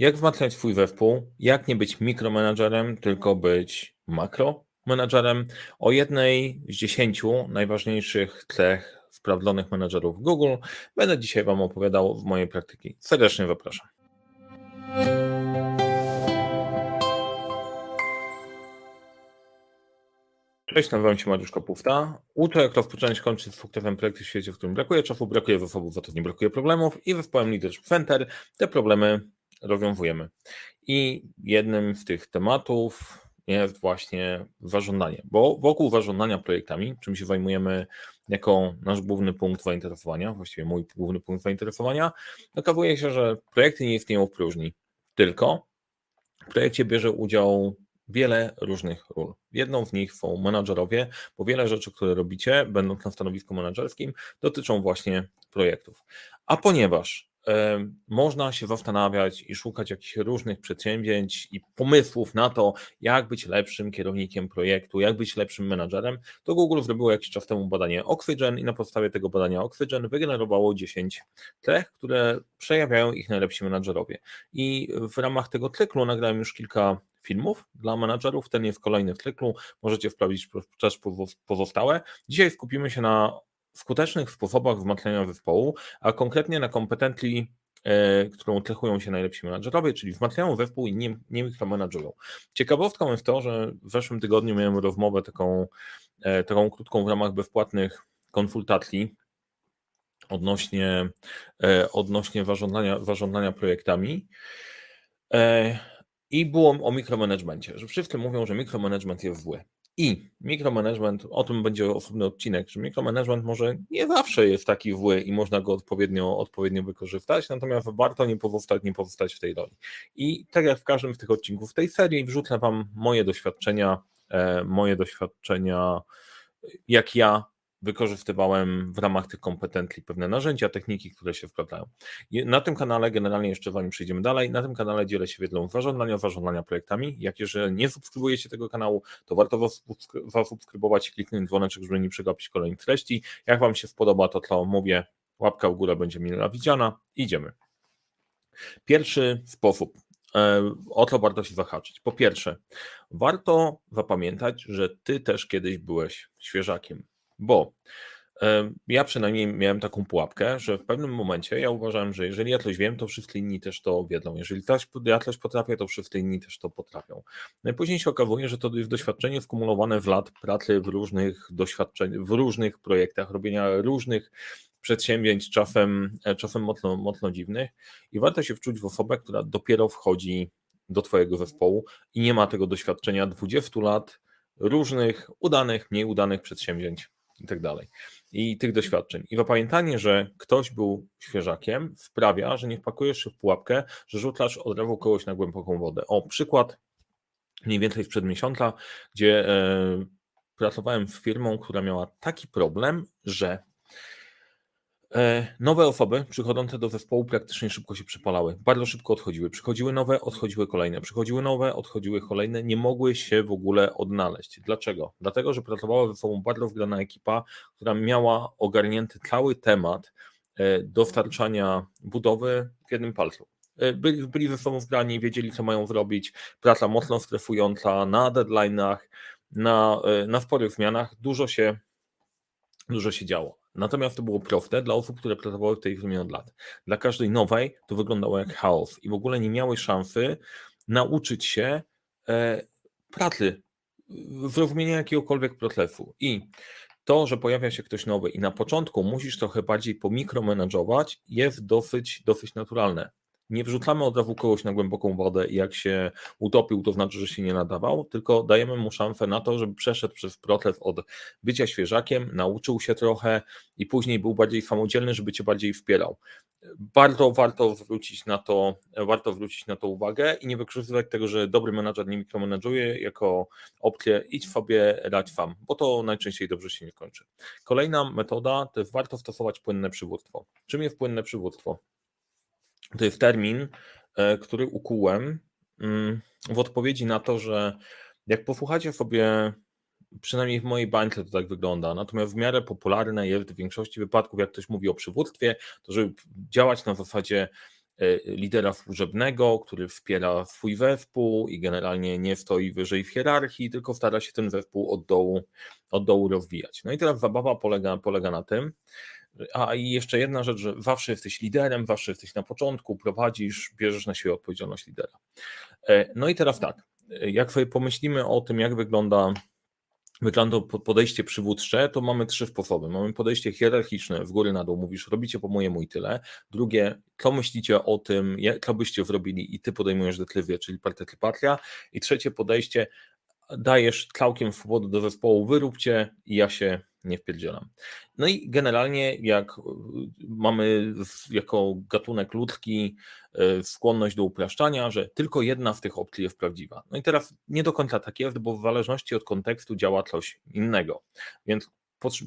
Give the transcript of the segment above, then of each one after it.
Jak wzmacniać swój zespół, jak nie być mikromanagerem, tylko być makromenadżerem. O jednej z dziesięciu najważniejszych cech sprawdzonych menadżerów Google będę dzisiaj Wam opowiadał w mojej praktyki. Serdecznie zapraszam. Cześć, nazywam się Mariusz Kopówta. Uczę, jak rozpocząć kończyć z sukcesem projektu w świecie, w którym brakuje czasu, brakuje zasobów, za to nie brakuje problemów i zespołem Leadership Center te problemy rozwiązujemy. I jednym z tych tematów jest właśnie zażądanie, bo wokół zażądania projektami, czym się zajmujemy jako nasz główny punkt zainteresowania, właściwie mój główny punkt zainteresowania, okazuje się, że projekty nie istnieją w próżni, tylko w projekcie bierze udział wiele różnych ról. Jedną z nich są menadżerowie, bo wiele rzeczy, które robicie, będąc na stanowisku menadżerskim, dotyczą właśnie projektów. A ponieważ można się zastanawiać i szukać jakichś różnych przedsięwzięć i pomysłów na to, jak być lepszym kierownikiem projektu, jak być lepszym menadżerem, to Google zrobiło jakiś czas temu badanie Oxygen i na podstawie tego badania Oxygen wygenerowało 10 cech, które przejawiają ich najlepsi menadżerowie. I w ramach tego cyklu nagrałem już kilka filmów dla menadżerów. Ten jest kolejny w cyklu. Możecie wprawić też pozostałe. Dzisiaj skupimy się na skutecznych sposobach wzmacniania zespołu, a konkretnie na kompetencji, e, którą cechują się najlepsi menadżerowie, czyli wzmacniają zespół i nie, nie mikromenadżują. Ciekawostką jest to, że w zeszłym tygodniu miałem rozmowę taką, e, taką krótką w ramach bezpłatnych konsultacji odnośnie, e, odnośnie zarządzania, projektami. I było o mikromanagemencie, że wszyscy mówią, że mikromanagement jest zły. I mikromanagement, o tym będzie osobny odcinek, że mikromanagement może nie zawsze jest taki zły i można go odpowiednio, odpowiednio wykorzystać, natomiast warto nie pozostać, nie pozostać w tej roli. I tak jak w każdym z tych odcinków tej serii, wrzucę Wam moje doświadczenia, e, moje doświadczenia, jak ja wykorzystywałem w ramach tych kompetencji pewne narzędzia, techniki, które się wprawdają. Na tym kanale, generalnie jeszcze zanim przejdziemy dalej, na tym kanale dzielę się wiedzą zarządzania, zarządzania projektami. Jak jeżeli nie subskrybujecie tego kanału, to warto zasubskrybować i kliknąć dzwoneczek, żeby nie przegapić kolejnych treści. Jak Wam się spodoba to, co mówię, łapka w górę będzie mile widziana. Idziemy. Pierwszy sposób, e, o to warto się zahaczyć. Po pierwsze, warto zapamiętać, że ty też kiedyś byłeś świeżakiem bo ja przynajmniej miałem taką pułapkę, że w pewnym momencie ja uważałem, że jeżeli ja coś wiem, to wszyscy inni też to wiedzą. Jeżeli ja coś potrafię, to wszyscy inni też to potrafią. Najpóźniej się okazuje, że to jest doświadczenie skumulowane w lat pracy w różnych doświadczeń, w różnych projektach, robienia różnych przedsięwzięć, czasem, e, czasem mocno, mocno dziwnych i warto się wczuć w osobę, która dopiero wchodzi do Twojego zespołu i nie ma tego doświadczenia 20 lat różnych udanych, mniej udanych przedsięwzięć i tak dalej. I tych doświadczeń. I zapamiętanie, że ktoś był świeżakiem, sprawia, że nie wpakujesz się w pułapkę, że rzucasz od razu kogoś na głęboką wodę. O, przykład mniej więcej sprzed miesiąca, gdzie e, pracowałem z firmą, która miała taki problem, że nowe osoby przychodzące do zespołu praktycznie szybko się przypalały, bardzo szybko odchodziły. Przychodziły nowe, odchodziły kolejne, przychodziły nowe, odchodziły kolejne, nie mogły się w ogóle odnaleźć. Dlaczego? Dlatego, że pracowała ze sobą bardzo wgrana ekipa, która miała ogarnięty cały temat e, dostarczania budowy w jednym palcu. E, byli, byli ze sobą wgrani, wiedzieli, co mają zrobić. Praca mocno stresująca, na deadline'ach, na, na sporych zmianach. Dużo się, dużo się działo. Natomiast to było proste dla osób, które pracowały w tej firmie od lat. Dla każdej nowej to wyglądało jak chaos i w ogóle nie miały szansy nauczyć się e, pracy, zrozumienia jakiegokolwiek procesu. I to, że pojawia się ktoś nowy i na początku musisz trochę bardziej pomikromenadżować, jest dosyć, dosyć naturalne nie wrzucamy od razu kogoś na głęboką wodę i jak się utopił, to znaczy, że się nie nadawał, tylko dajemy mu szansę na to, żeby przeszedł przez proces od bycia świeżakiem, nauczył się trochę i później był bardziej samodzielny, żeby cię bardziej wspierał. Bardzo warto zwrócić na to, warto zwrócić na to uwagę i nie wykorzystywać tego, że dobry menadżer nie mikromenadżuje jako opcję idź sobie, radź sam, bo to najczęściej dobrze się nie kończy. Kolejna metoda to jest warto stosować płynne przywództwo. Czym jest płynne przywództwo? To jest termin, e, który ukułem mm, w odpowiedzi na to, że jak posłuchacie sobie, przynajmniej w mojej bańce to tak wygląda, natomiast w miarę popularne jest w większości wypadków, jak ktoś mówi o przywództwie, to żeby działać na zasadzie lidera służebnego, który wspiera swój zespół i generalnie nie stoi wyżej w hierarchii, tylko stara się ten zespół od dołu, od dołu rozwijać. No i teraz zabawa polega, polega na tym, a i jeszcze jedna rzecz, że zawsze jesteś liderem, zawsze jesteś na początku, prowadzisz, bierzesz na siebie odpowiedzialność lidera. E, no i teraz tak, jak sobie pomyślimy o tym, jak wygląda wygląda podejście przywódcze, to mamy trzy sposoby. Mamy podejście hierarchiczne, w góry na dół, mówisz, robicie po mojemu i tyle. Drugie, co myślicie o tym, co byście zrobili i ty podejmujesz decyzję, czyli partycypacja. I trzecie podejście, dajesz całkiem swobodę do zespołu, wyróbcie i ja się nie wpierdzielam. No i generalnie jak y, mamy jako gatunek ludzki y, skłonność do upraszczania, że tylko jedna z tych opcji jest prawdziwa. No i teraz nie do końca tak jest, bo w zależności od kontekstu działa coś innego. Więc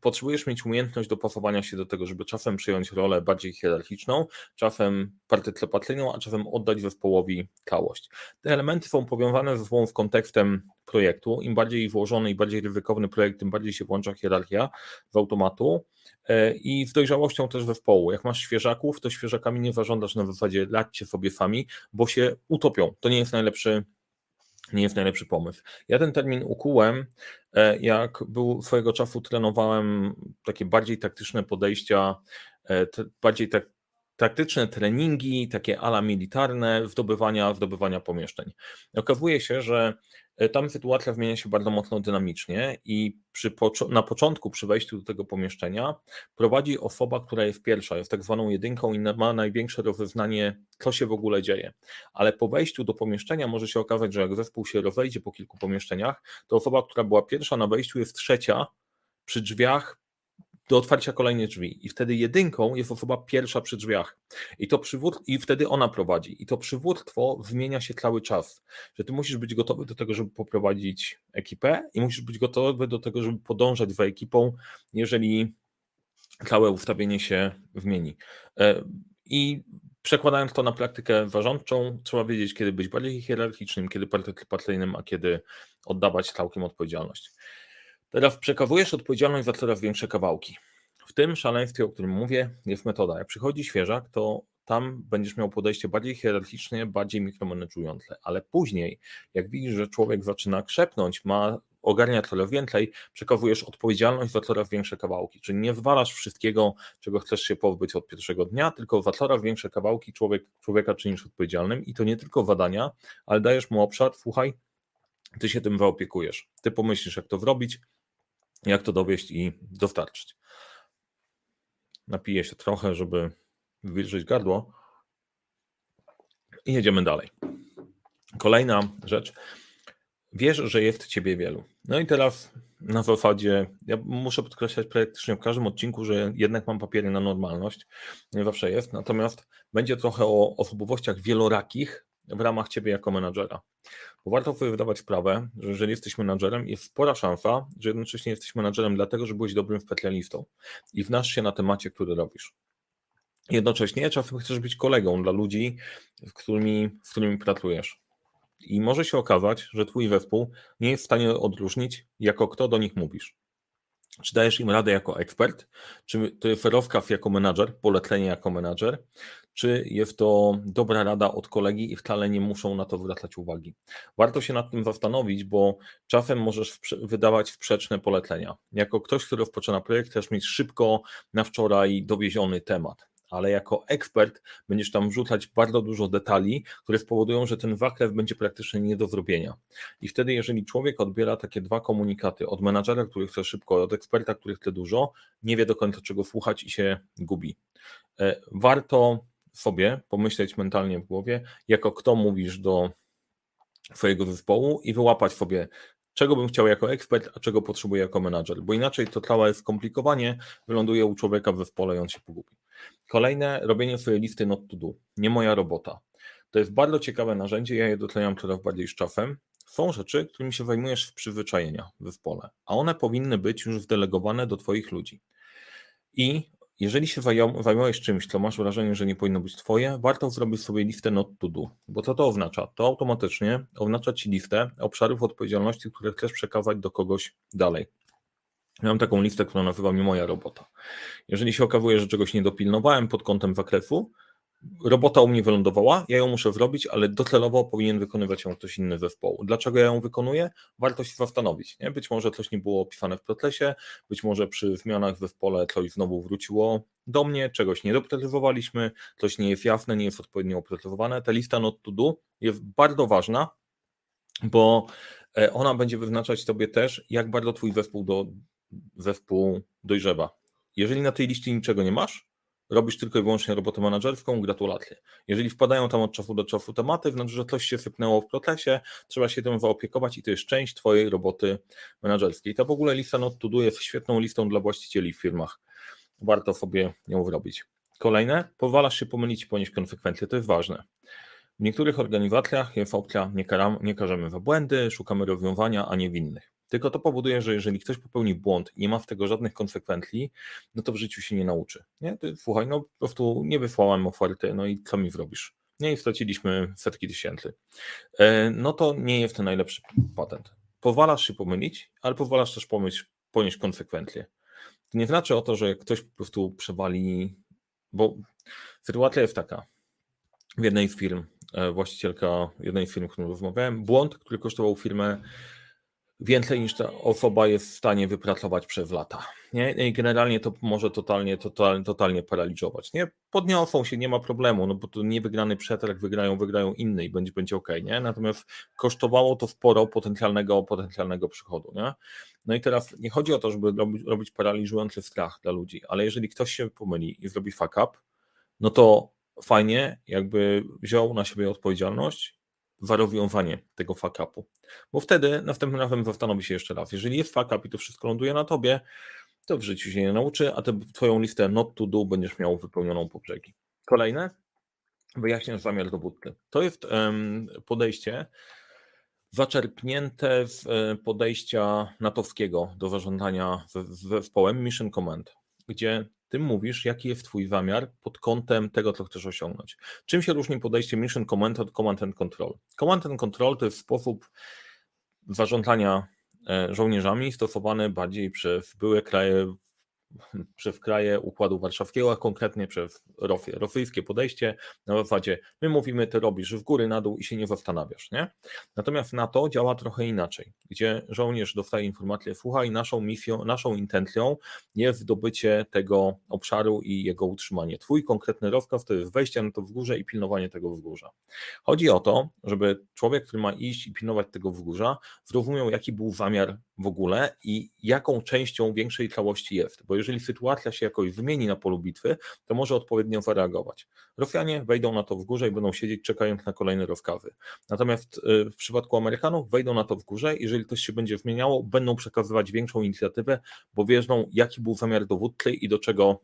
potrzebujesz mieć umiejętność dopasowania się do tego, żeby czasem przyjąć rolę bardziej hierarchiczną, czasem partycypacyjną, a czasem oddać zespołowi całość. Te elementy są powiązane ze sobą w kontekstem projektu. Im bardziej włożony i bardziej ryzykowny projekt, tym bardziej się włącza hierarchia z automatu e, i z dojrzałością też zespołu. Jak masz świeżaków, to świeżakami nie zażądasz na zasadzie ladźcie sobie sami, bo się utopią. To nie jest najlepszy nie jest najlepszy pomysł. Ja ten termin ukułem, e, jak był swojego czasu trenowałem takie bardziej taktyczne podejścia, e, bardziej tak, taktyczne treningi, takie ala militarne, zdobywania, zdobywania pomieszczeń. Okazuje się, że E, tam sytuacja zmienia się bardzo mocno dynamicznie i przy, na początku, przy wejściu do tego pomieszczenia, prowadzi osoba, która jest pierwsza, jest tak zwaną jedynką i ma największe rozeznanie, co się w ogóle dzieje. Ale po wejściu do pomieszczenia może się okazać, że jak zespół się rozejdzie po kilku pomieszczeniach, to osoba, która była pierwsza na wejściu, jest trzecia przy drzwiach do otwarcia kolejnych drzwi. I wtedy jedynką jest osoba pierwsza przy drzwiach. I, to przywód... I wtedy ona prowadzi. I to przywództwo zmienia się cały czas. Że ty musisz być gotowy do tego, żeby poprowadzić ekipę i musisz być gotowy do tego, żeby podążać za ekipą, jeżeli całe ustawienie się zmieni. E, I przekładając to na praktykę zarządczą, trzeba wiedzieć, kiedy być bardziej hierarchicznym, kiedy partycypacyjnym, a kiedy oddawać całkiem odpowiedzialność. Teraz przekazujesz odpowiedzialność za coraz większe kawałki. W tym szaleństwie, o którym mówię, jest metoda. Jak przychodzi świeżak, to tam będziesz miał podejście bardziej hierarchiczne, bardziej mikromanagerujące, ale później, jak widzisz, że człowiek zaczyna krzepnąć, ma ogarnia coraz więcej, przekazujesz odpowiedzialność za coraz większe kawałki. Czyli nie zwalasz wszystkiego, czego chcesz się pozbyć od pierwszego dnia, tylko za coraz większe kawałki człowiek, człowieka czynisz odpowiedzialnym i to nie tylko badania, ale dajesz mu obszar, słuchaj, ty się tym zaopiekujesz. Ty pomyślisz, jak to zrobić, jak to dowieść i dostarczyć. Napiję się trochę, żeby wywilżyć gardło i jedziemy dalej. Kolejna rzecz. Wiesz, że jest ciebie wielu. No i teraz na zasadzie, ja muszę podkreślać praktycznie w każdym odcinku, że jednak mam papiery na normalność, nie zawsze jest, natomiast będzie trochę o osobowościach wielorakich w ramach ciebie jako menadżera. Bo warto sobie wydawać sprawę, że jeżeli jesteś menadżerem, jest spora szansa, że jednocześnie jesteś menadżerem dlatego, że byłeś dobrym specjalistą i wnasz się na temacie, który robisz. Jednocześnie czasem chcesz być kolegą dla ludzi, z którymi, z którymi pracujesz. I może się okazać, że twój zespół nie jest w stanie odróżnić, jako kto do nich mówisz. Czy dajesz im radę jako ekspert, czy to jest rozkaz jako menadżer, polecenie jako menadżer, czy jest to dobra rada od kolegi i wcale nie muszą na to zwracać uwagi. Warto się nad tym zastanowić, bo czasem możesz wydawać sprzeczne polecenia. Jako ktoś, kto rozpoczyna projekt, chcesz mieć szybko na wczoraj dowieziony temat ale jako ekspert będziesz tam wrzucać bardzo dużo detali, które spowodują, że ten waklew będzie praktycznie nie do zrobienia. I wtedy, jeżeli człowiek odbiera takie dwa komunikaty od menadżera, który chce szybko, od eksperta, który chce dużo, nie wie do końca czego słuchać i się gubi. E, warto sobie pomyśleć mentalnie w głowie, jako kto mówisz do swojego zespołu i wyłapać sobie, czego bym chciał jako ekspert, a czego potrzebuję jako menadżer, bo inaczej to całe skomplikowanie wyląduje u człowieka w zespole i on się pogubi. Kolejne, robienie swojej listy not to do. Nie moja robota. To jest bardzo ciekawe narzędzie, ja je dotleniam coraz bardziej z czasem. Są rzeczy, którymi się zajmujesz w przyzwyczajenia w zespole, a one powinny być już wdelegowane do Twoich ludzi. I jeżeli się zajmujesz czymś, co masz wrażenie, że nie powinno być Twoje, warto zrobić sobie listę not to do. Bo co to oznacza? To automatycznie oznacza Ci listę obszarów odpowiedzialności, które chcesz przekazać do kogoś dalej. Mam taką listę, która nazywa mi moja robota. Jeżeli się okazuje, że czegoś nie dopilnowałem pod kątem zakresu, robota u mnie wylądowała, ja ją muszę zrobić, ale docelowo powinien wykonywać ją ktoś inny zespołu. Dlaczego ja ją wykonuję? Warto się zastanowić. Nie? Być może coś nie było opisane w procesie, być może przy zmianach w zespole coś znowu wróciło do mnie, czegoś nie doprecyzowaliśmy, coś nie jest jasne, nie jest odpowiednio oprecyzowane. Ta lista not to do jest bardzo ważna, bo e, ona będzie wyznaczać tobie też, jak bardzo twój zespół, do, zespół dojrzewa. Jeżeli na tej liście niczego nie masz, robisz tylko i wyłącznie robotę menedżerską, gratulacje. Jeżeli wpadają tam od czasu do czasu tematy, znaczy, że coś się sypnęło w procesie, trzeba się tym zaopiekować i to jest część Twojej roboty menedżerskiej. Ta w ogóle lista not jest świetną listą dla właścicieli w firmach. Warto sobie ją zrobić. Kolejne, pozwalasz się pomylić i ponieść konsekwencje, to jest ważne. W niektórych organizacjach jest opcja nie, karam, nie karzemy za błędy, szukamy rozwiązania, a nie winnych. Tylko to powoduje, że jeżeli ktoś popełni błąd i nie ma w tego żadnych konsekwencji, no to w życiu się nie nauczy. Nie? Ty, słuchaj, no po prostu nie wysłałem oferty, no i co mi zrobisz? Nie, i straciliśmy setki tysięcy. E, no to nie jest to najlepszy patent. Powalasz się pomylić, ale powalasz też pomyśl, ponieść konsekwencje. To nie znaczy o to, że ktoś po prostu przewali, bo sytuacja jest taka. W jednej z firm, e, właścicielka jednej z firm, którą rozmawiałem, błąd, który kosztował firmę więcej niż ta osoba jest w stanie wypracować przez lata. Nie? I generalnie to może totalnie, totalnie, totalnie paraliżować. Nie? Podniosą się, nie ma problemu, no bo to niewygrany przetarg wygrają, wygrają inny i będzie, będzie ok. Nie? Natomiast kosztowało to sporo potencjalnego, potencjalnego przychodu. Nie? No i teraz nie chodzi o to, żeby robić, robić paraliżujący strach dla ludzi, ale jeżeli ktoś się pomyli i zrobi fuck up, no to fajnie, jakby wziął na siebie odpowiedzialność warowiowanie tego fuck upu. Bo wtedy następnym razem zastanowi się jeszcze raz. Jeżeli jest fuck up i to wszystko ląduje na tobie, to w życiu się nie nauczy, a ty twoją listę not to do będziesz miał wypełnioną po brzegi. Kolejne, wyjaśniasz zamiar dowódcy. To jest um, podejście zaczerpnięte z e, podejścia natowskiego do zarządzania zespołem Mission Command, gdzie ty mówisz, jaki jest twój zamiar pod kątem tego, co chcesz osiągnąć. Czym się różni podejście Mission Command od Command and Control? Command and Control to jest sposób zarządzania e, żołnierzami stosowany bardziej przez były kraje przez kraje Układu Warszawskiego, a konkretnie przez ROFie. Rosyjskie podejście na zasadzie my mówimy, ty robisz w góry, na dół i się nie zastanawiasz, nie? Natomiast NATO działa trochę inaczej, gdzie żołnierz dostaje informację, słuchaj, naszą misją, naszą intencją jest zdobycie tego obszaru i jego utrzymanie. Twój konkretny rozkaz to jest wejście na to wzgórze i pilnowanie tego wzgórza. Chodzi o to, żeby człowiek, który ma iść i pilnować tego wzgórza, zrozumiał, jaki był zamiar w ogóle i jaką częścią większej całości jest, bo jeżeli sytuacja się jakoś wymieni na polu bitwy, to może odpowiednio zareagować. Rosjanie wejdą na to w górze i będą siedzieć czekając na kolejne rozkazy. Natomiast y, w przypadku Amerykanów wejdą na to w górze, jeżeli coś się będzie zmieniało, będą przekazywać większą inicjatywę, bo wiedzą, jaki był zamiar dowódcy i do czego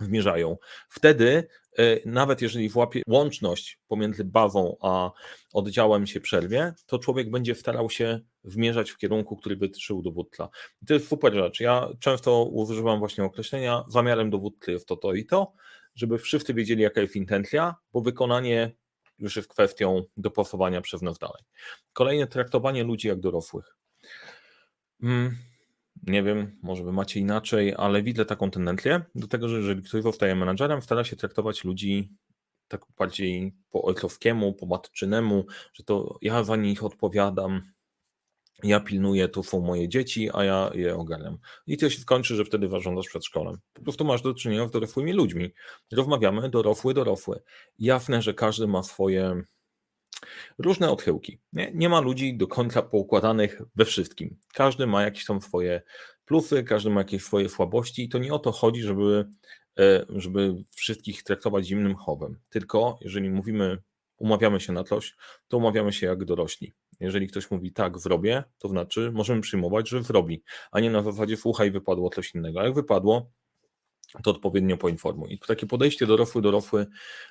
zmierzają. Wtedy, e, nawet jeżeli włapie łączność pomiędzy bazą a oddziałem się przerwie, to człowiek będzie starał się zmierzać w kierunku, który wytyczył dowódca. I to jest super rzecz. Ja często używam właśnie określenia, zamiarem dowódcy jest to, to i to, żeby wszyscy wiedzieli, jaka jest intencja, bo wykonanie już jest kwestią dopasowania przez nas dalej. Kolejne traktowanie ludzi jak dorosłych. Hmm nie wiem, może wy macie inaczej, ale widzę taką tendencję do tego, że jeżeli ktoś zostaje menadżerem, stara się traktować ludzi tak bardziej po ojcowskiemu, po matczynemu, że to ja za nich odpowiadam, ja pilnuję, to są moje dzieci, a ja je ogarniam. I to się skończy, że wtedy zarządzasz szkolem. Po prostu masz do czynienia z dorosłymi ludźmi. Rozmawiamy dorosły, dorosły. Jasne, że każdy ma swoje różne odchyłki. Nie, nie ma ludzi do końca poukładanych we wszystkim. Każdy ma jakieś tam swoje plusy, każdy ma jakieś swoje słabości i to nie o to chodzi, żeby, e, żeby wszystkich traktować zimnym chowem. Tylko jeżeli mówimy, umawiamy się na coś, to umawiamy się jak dorośli. Jeżeli ktoś mówi tak, zrobię, to znaczy możemy przyjmować, że zrobi, a nie na zasadzie słuchaj, wypadło coś innego. A jak wypadło, to odpowiednio poinformuj. I takie podejście dorosły, dorosły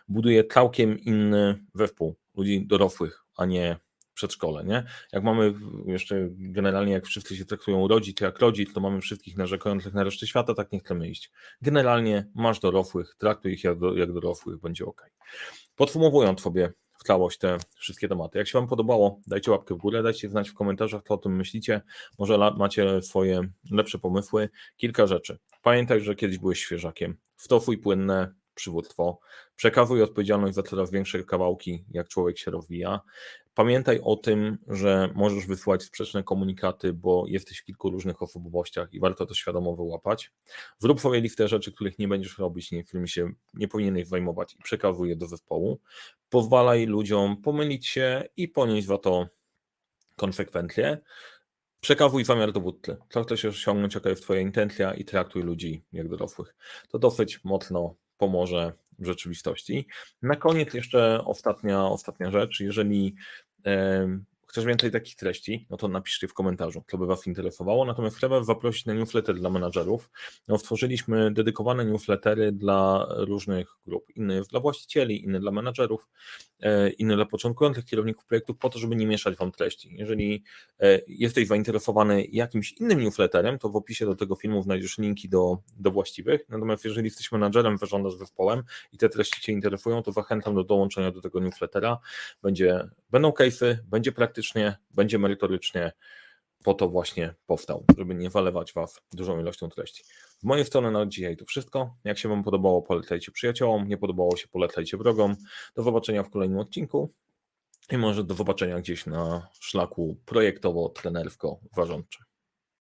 buduje całkiem inny zespół ludzi dorosłych, a nie przedszkole, nie? Jak mamy jeszcze generalnie, jak wszyscy się traktują rodzic jak rodzic, to mamy wszystkich narzekających na resztę świata, tak nie chcemy iść. Generalnie masz dorosłych, traktuj ich jak, dorosłych, będzie ok. Podsumowując sobie w całość te wszystkie tematy. Jak się Wam podobało, dajcie łapkę w górę, dajcie znać w komentarzach, co o tym myślicie. Może macie swoje lepsze pomysły. Kilka rzeczy. Pamiętaj, że kiedyś byłeś świeżakiem. Stofuj płynne, przywództwo. Przekazuj odpowiedzialność za coraz większe kawałki, jak człowiek się rozwija. Pamiętaj o tym, że możesz wysłać sprzeczne komunikaty, bo jesteś w kilku różnych osobowościach i warto to świadomo wyłapać. Zrób sobie listę rzeczy, których nie będziesz robić, nie, którymi się nie powinieneś zajmować i przekazuj je do zespołu. Pozwalaj ludziom pomylić się i ponieść za to konsekwencje. Przekazuj zamiar dowódcy. Co chcesz osiągnąć, jaka jest Twoja intencja i traktuj ludzi jak dorosłych. To dosyć mocno pomoże w rzeczywistości. Na koniec jeszcze ostatnia, ostatnia rzecz. Jeżeli chcesz więcej takich treści, no to napiszcie w komentarzu, co by Was interesowało. Natomiast chcę Was zaprosić na newsletter dla menadżerów. No, stworzyliśmy dedykowane newslettery dla różnych grup. Inny jest dla właścicieli, inny dla menadżerów, e, inny dla początkujących kierowników projektów, po to, żeby nie mieszać Wam treści. Jeżeli e, jesteś zainteresowany jakimś innym newsletterem, to w opisie do tego filmu znajdziesz linki do, do właściwych. Natomiast jeżeli jesteś menadżerem, zarządzasz zespołem i te treści Cię interesują, to zachęcam do dołączenia do tego newslettera. Będzie, będą case'y, będzie praktycznie praktycznie, będzie merytorycznie, po to właśnie powstał, żeby nie zalewać Was dużą ilością treści. Z mojej strony na dzisiaj to wszystko. Jak się Wam podobało, polecajcie przyjaciołom, nie podobało się, polecajcie wrogom. Do zobaczenia w kolejnym odcinku i może do zobaczenia gdzieś na szlaku projektowo-trenersko-warządczym.